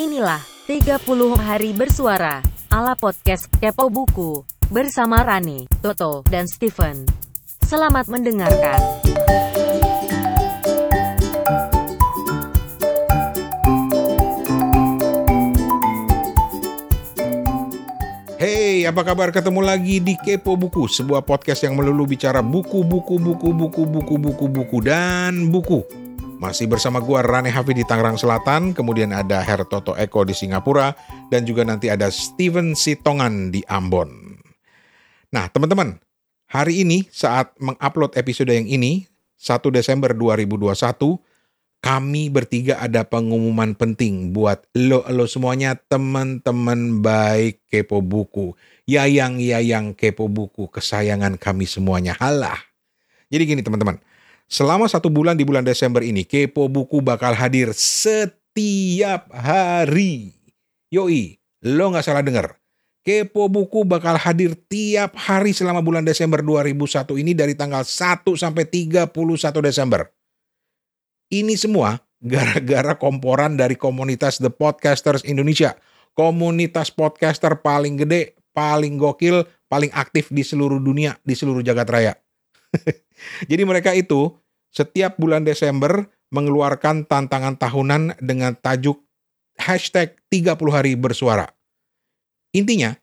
Inilah 30 hari bersuara ala podcast Kepo Buku bersama Rani, Toto, dan Steven. Selamat mendengarkan. Hey, apa kabar? Ketemu lagi di Kepo Buku, sebuah podcast yang melulu bicara buku, buku, buku, buku, buku, buku, buku, dan buku. Masih bersama gua Rane Hafi di Tangerang Selatan, kemudian ada Her Toto Eko di Singapura, dan juga nanti ada Steven Sitongan di Ambon. Nah, teman-teman, hari ini saat mengupload episode yang ini, 1 Desember 2021, kami bertiga ada pengumuman penting buat lo lo semuanya teman-teman baik kepo buku. Yayang-yayang kepo buku kesayangan kami semuanya. Halah. Jadi gini teman-teman. Selama satu bulan di bulan Desember ini, kepo buku bakal hadir setiap hari. Yoi, lo nggak salah denger. Kepo buku bakal hadir tiap hari selama bulan Desember 2001 ini dari tanggal 1 sampai 31 Desember. Ini semua gara-gara komporan dari komunitas The Podcasters Indonesia. Komunitas podcaster paling gede, paling gokil, paling aktif di seluruh dunia, di seluruh jagat raya. Jadi mereka itu setiap bulan Desember mengeluarkan tantangan tahunan dengan tajuk hashtag 30 hari bersuara. Intinya,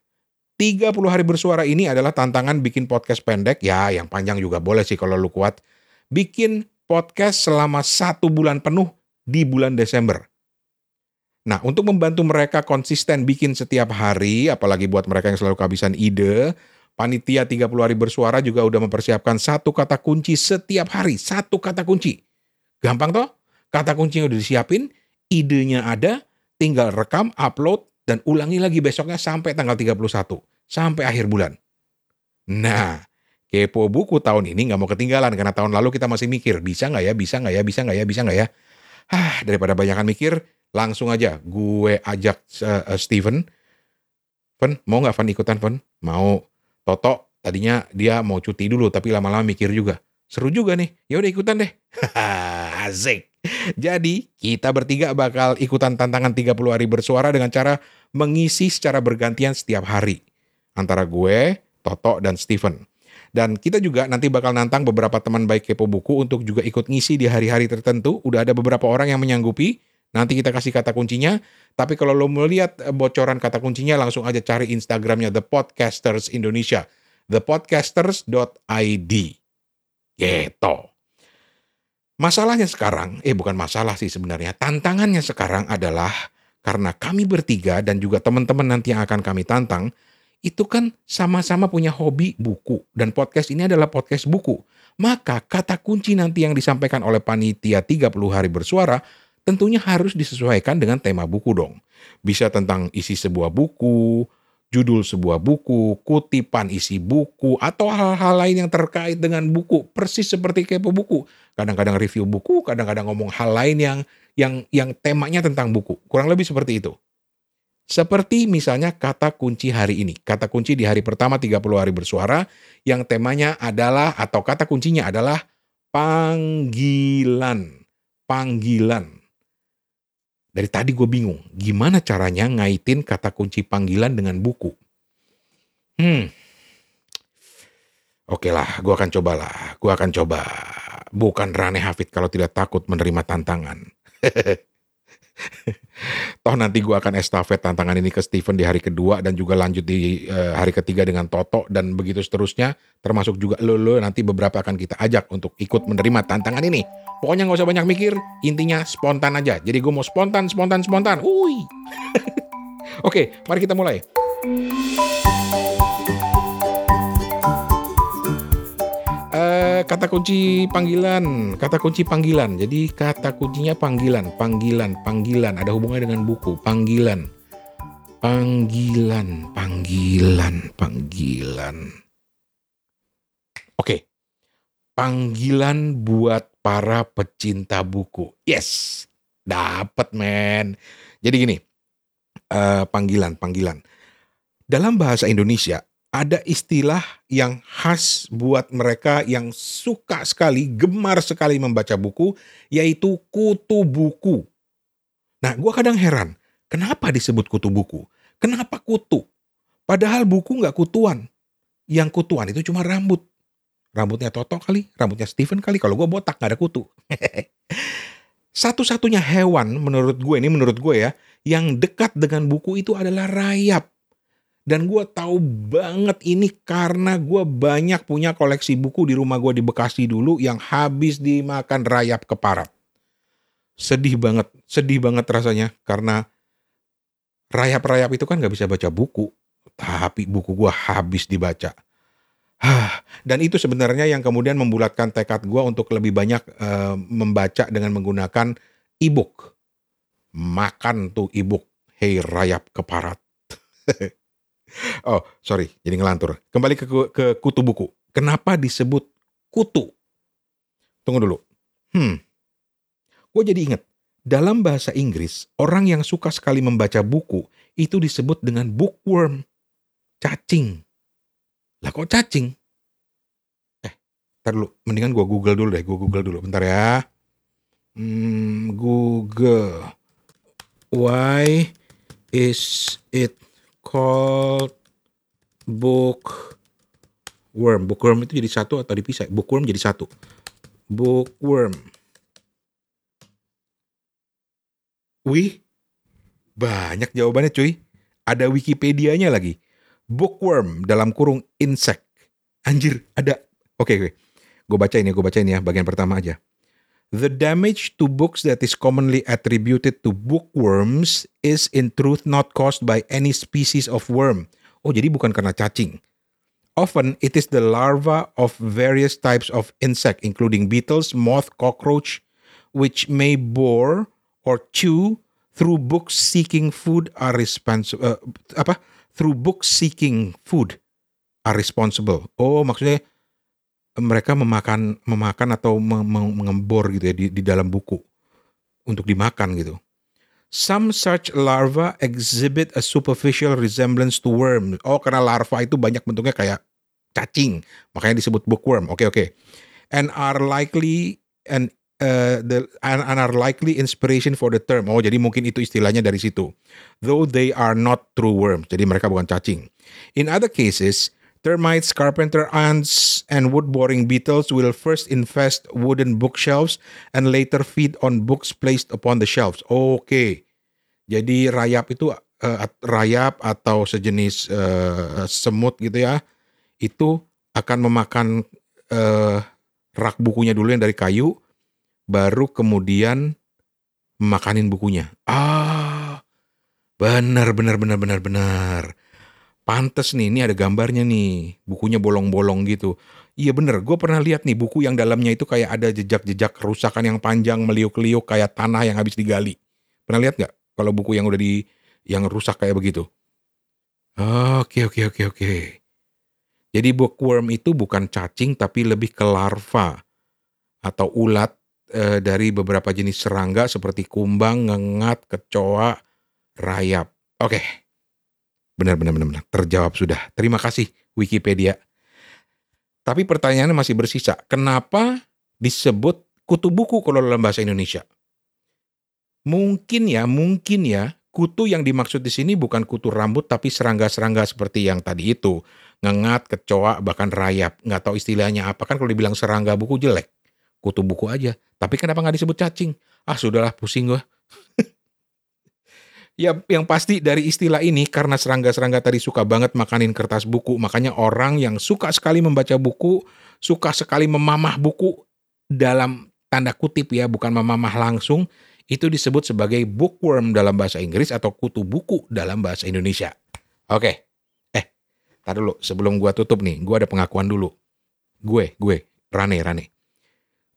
30 hari bersuara ini adalah tantangan bikin podcast pendek, ya yang panjang juga boleh sih kalau lu kuat. Bikin podcast selama satu bulan penuh di bulan Desember. Nah, untuk membantu mereka konsisten bikin setiap hari, apalagi buat mereka yang selalu kehabisan ide, Panitia 30 hari bersuara juga udah mempersiapkan satu kata kunci setiap hari, satu kata kunci. Gampang toh? Kata kuncinya udah disiapin, idenya ada, tinggal rekam, upload, dan ulangi lagi besoknya sampai tanggal 31, sampai akhir bulan. Nah, Kepo buku tahun ini nggak mau ketinggalan karena tahun lalu kita masih mikir bisa nggak ya, bisa nggak ya, bisa nggak ya, bisa nggak ya. Ah daripada banyakan mikir, langsung aja gue ajak uh, uh, Steven. Ven, mau nggak Van ikutan Ven? Mau. Toto tadinya dia mau cuti dulu tapi lama-lama mikir juga. Seru juga nih, ya udah ikutan deh. Asik. Jadi kita bertiga bakal ikutan tantangan 30 hari bersuara dengan cara mengisi secara bergantian setiap hari. Antara gue, Toto, dan Steven. Dan kita juga nanti bakal nantang beberapa teman baik kepo buku untuk juga ikut ngisi di hari-hari tertentu. Udah ada beberapa orang yang menyanggupi. Nanti kita kasih kata kuncinya. Tapi kalau lo mau lihat bocoran kata kuncinya, langsung aja cari Instagramnya The Podcasters Indonesia. thepodcasters.id. Gitu. Masalahnya sekarang, eh bukan masalah sih sebenarnya. Tantangannya sekarang adalah karena kami bertiga dan juga teman-teman nanti yang akan kami tantang, itu kan sama-sama punya hobi buku dan podcast ini adalah podcast buku. Maka kata kunci nanti yang disampaikan oleh panitia 30 hari bersuara tentunya harus disesuaikan dengan tema buku dong. Bisa tentang isi sebuah buku, judul sebuah buku, kutipan isi buku, atau hal-hal lain yang terkait dengan buku. Persis seperti kepo buku. Kadang-kadang review buku, kadang-kadang ngomong hal lain yang yang yang temanya tentang buku. Kurang lebih seperti itu. Seperti misalnya kata kunci hari ini. Kata kunci di hari pertama 30 hari bersuara yang temanya adalah atau kata kuncinya adalah panggilan. Panggilan. Dari tadi gue bingung, gimana caranya ngaitin kata kunci panggilan dengan buku? Hmm. Oke lah, gue akan coba lah. Gue akan coba. Bukan Rane Hafid kalau tidak takut menerima tantangan. Toh nanti gue akan estafet tantangan ini ke Steven di hari kedua dan juga lanjut di uh, hari ketiga dengan Toto dan begitu seterusnya. Termasuk juga lo, lo nanti beberapa akan kita ajak untuk ikut menerima tantangan ini. Pokoknya nggak usah banyak mikir, intinya spontan aja. Jadi gue mau spontan, spontan, spontan. Ui. Oke, mari kita mulai. kata kunci panggilan, kata kunci panggilan. Jadi kata kuncinya panggilan, panggilan, panggilan. Ada hubungannya dengan buku, panggilan. Panggilan, panggilan, panggilan. Oke. Panggilan buat para pecinta buku. Yes. Dapat, men. Jadi gini. Uh, panggilan, panggilan. Dalam bahasa Indonesia ada istilah yang khas buat mereka yang suka sekali, gemar sekali membaca buku, yaitu kutu buku. Nah, gue kadang heran, Kenapa disebut kutu buku? Kenapa kutu? Padahal buku nggak kutuan. Yang kutuan itu cuma rambut. Rambutnya Toto kali, rambutnya Steven kali. Kalau gue botak nggak ada kutu. Satu-satunya hewan menurut gue ini menurut gue ya yang dekat dengan buku itu adalah rayap. Dan gue tahu banget ini karena gue banyak punya koleksi buku di rumah gue di Bekasi dulu yang habis dimakan rayap keparat. Sedih banget, sedih banget rasanya karena rayap-rayap itu kan gak bisa baca buku. Tapi buku gue habis dibaca. Dan itu sebenarnya yang kemudian membulatkan tekad gue untuk lebih banyak uh, membaca dengan menggunakan e-book. Makan tuh e-book. Hei rayap keparat. oh, sorry, jadi ngelantur. Kembali ke, ke kutu buku. Kenapa disebut kutu? Tunggu dulu. Hmm, gue jadi inget. Dalam bahasa Inggris, orang yang suka sekali membaca buku itu disebut dengan bookworm. Cacing. Lah kok cacing? Eh, ntar dulu. Mendingan gue google dulu deh. Gue google dulu. Bentar ya. Hmm, Google. Why is it called bookworm? Bookworm itu jadi satu atau dipisah? Bookworm jadi satu. Bookworm. Wih, banyak jawabannya cuy. Ada Wikipedia-nya lagi. Bookworm dalam kurung insect. Anjir, ada. Oke, oke. Gue baca ini, gue baca ini ya, bagian pertama aja. The damage to books that is commonly attributed to bookworms is in truth not caused by any species of worm. Oh, jadi bukan karena cacing. Often it is the larva of various types of insect including beetles, moth, cockroach which may bore or chew through books seeking food are responsible uh, apa through books seeking food are responsible. Oh, maksudnya mereka memakan memakan atau mengembor gitu ya di, di dalam buku untuk dimakan gitu. Some such larva exhibit a superficial resemblance to worm. Oh, karena larva itu banyak bentuknya kayak cacing, makanya disebut bookworm. Oke, okay, oke. Okay. And are likely and uh, the and, and are likely inspiration for the term. Oh, jadi mungkin itu istilahnya dari situ. Though they are not true worms. Jadi mereka bukan cacing. In other cases, termites, carpenter ants, and wood-boring beetles will first infest wooden bookshelves and later feed on books placed upon the shelves. Oke. Okay. Jadi rayap itu uh, rayap atau sejenis uh, semut gitu ya. Itu akan memakan uh, rak bukunya dulu yang dari kayu baru kemudian makanin bukunya. Ah, benar, benar, benar, benar, benar. Pantes nih, ini ada gambarnya nih, bukunya bolong-bolong gitu. Iya bener, gue pernah lihat nih buku yang dalamnya itu kayak ada jejak-jejak kerusakan yang panjang meliuk-liuk kayak tanah yang habis digali. Pernah lihat nggak? Kalau buku yang udah di yang rusak kayak begitu. Oke oke oke oke. Jadi bookworm itu bukan cacing tapi lebih ke larva atau ulat e, dari beberapa jenis serangga seperti kumbang, ngengat, kecoa, rayap. Oke. Benar benar benar benar. Terjawab sudah. Terima kasih Wikipedia. Tapi pertanyaannya masih bersisa. Kenapa disebut kutu buku kalau dalam bahasa Indonesia? Mungkin ya, mungkin ya, kutu yang dimaksud di sini bukan kutu rambut tapi serangga-serangga seperti yang tadi itu. Ngengat, kecoa, bahkan rayap. Nggak tahu istilahnya apa kan kalau dibilang serangga buku jelek kutu buku aja. Tapi kenapa nggak disebut cacing? Ah sudahlah pusing gue. ya yang pasti dari istilah ini karena serangga-serangga tadi suka banget makanin kertas buku. Makanya orang yang suka sekali membaca buku, suka sekali memamah buku dalam tanda kutip ya, bukan memamah langsung, itu disebut sebagai bookworm dalam bahasa Inggris atau kutu buku dalam bahasa Indonesia. Oke. Eh, tar dulu sebelum gua tutup nih, gua ada pengakuan dulu. Gue, gue, Rane, Rane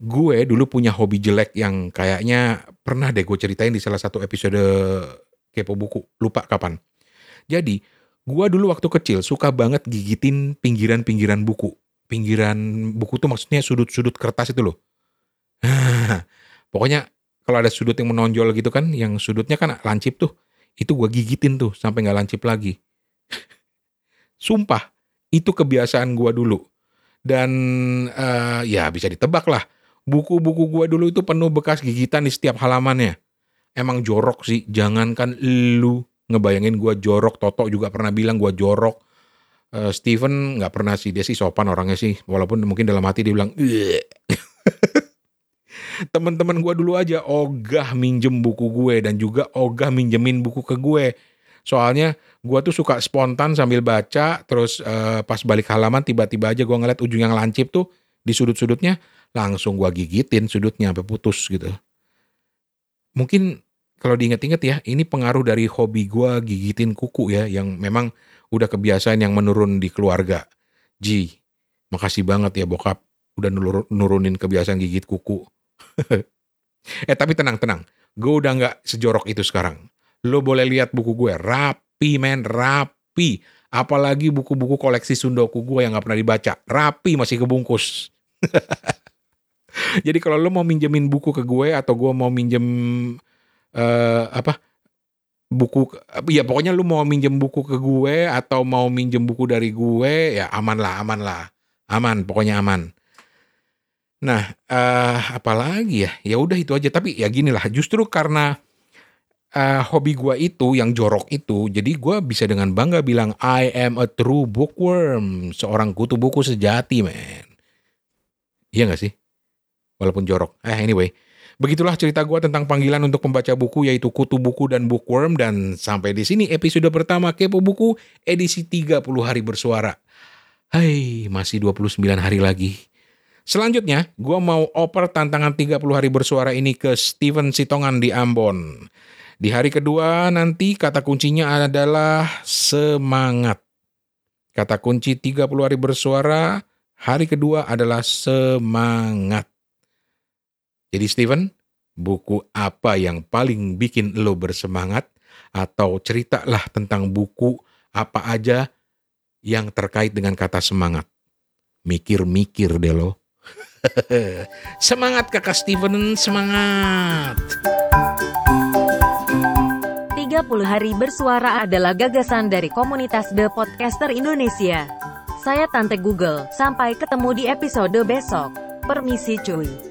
gue dulu punya hobi jelek yang kayaknya pernah deh gue ceritain di salah satu episode kepo buku. Lupa kapan. Jadi gue dulu waktu kecil suka banget gigitin pinggiran-pinggiran buku. Pinggiran buku tuh maksudnya sudut-sudut kertas itu loh. Pokoknya kalau ada sudut yang menonjol gitu kan yang sudutnya kan lancip tuh itu gue gigitin tuh sampai nggak lancip lagi. Sumpah itu kebiasaan gue dulu. Dan uh, ya bisa ditebak lah buku-buku gue dulu itu penuh bekas gigitan di setiap halamannya. emang jorok sih. Jangankan lu ngebayangin gua jorok. Toto juga pernah bilang gua jorok. Uh, Steven nggak pernah sih. Dia sih sopan orangnya sih. Walaupun mungkin dalam hati dia bilang, temen-temen gue dulu aja ogah minjem buku gue dan juga ogah minjemin buku ke gue. Soalnya gue tuh suka spontan sambil baca, terus uh, pas balik halaman tiba-tiba aja gue ngeliat ujung yang lancip tuh di sudut-sudutnya, langsung gue gigitin sudutnya sampai putus gitu. Mungkin kalau diinget-inget ya, ini pengaruh dari hobi gue gigitin kuku ya, yang memang udah kebiasaan yang menurun di keluarga. Ji, makasih banget ya bokap udah nurunin kebiasaan gigit kuku. eh tapi tenang tenang, gue udah nggak sejorok itu sekarang. Lo boleh lihat buku gue, rapi men, rapi. Apalagi buku-buku koleksi sundoku gue yang nggak pernah dibaca, rapi masih kebungkus. Jadi kalau lo mau minjemin buku ke gue atau gue mau minjem uh, apa buku ya pokoknya lu mau minjem buku ke gue atau mau minjem buku dari gue ya aman lah aman lah aman pokoknya aman Nah, uh, apalagi ya? Ya udah itu aja. Tapi ya gini lah, justru karena uh, hobi gua itu yang jorok itu, jadi gua bisa dengan bangga bilang I am a true bookworm, seorang kutu buku sejati, man. Iya gak sih? Walaupun jorok. Eh anyway, begitulah cerita gua tentang panggilan untuk pembaca buku yaitu kutu buku dan bookworm dan sampai di sini episode pertama Kepo Buku edisi 30 hari bersuara. Hai, masih 29 hari lagi Selanjutnya, gue mau oper tantangan 30 hari bersuara ini ke Steven Sitongan di Ambon. Di hari kedua nanti kata kuncinya adalah semangat. Kata kunci 30 hari bersuara, hari kedua adalah semangat. Jadi Steven, buku apa yang paling bikin lo bersemangat? Atau ceritalah tentang buku apa aja yang terkait dengan kata semangat. Mikir-mikir deh lo. semangat kakak Steven, semangat. 30 hari bersuara adalah gagasan dari komunitas The Podcaster Indonesia. Saya Tante Google, sampai ketemu di episode besok. Permisi cuy.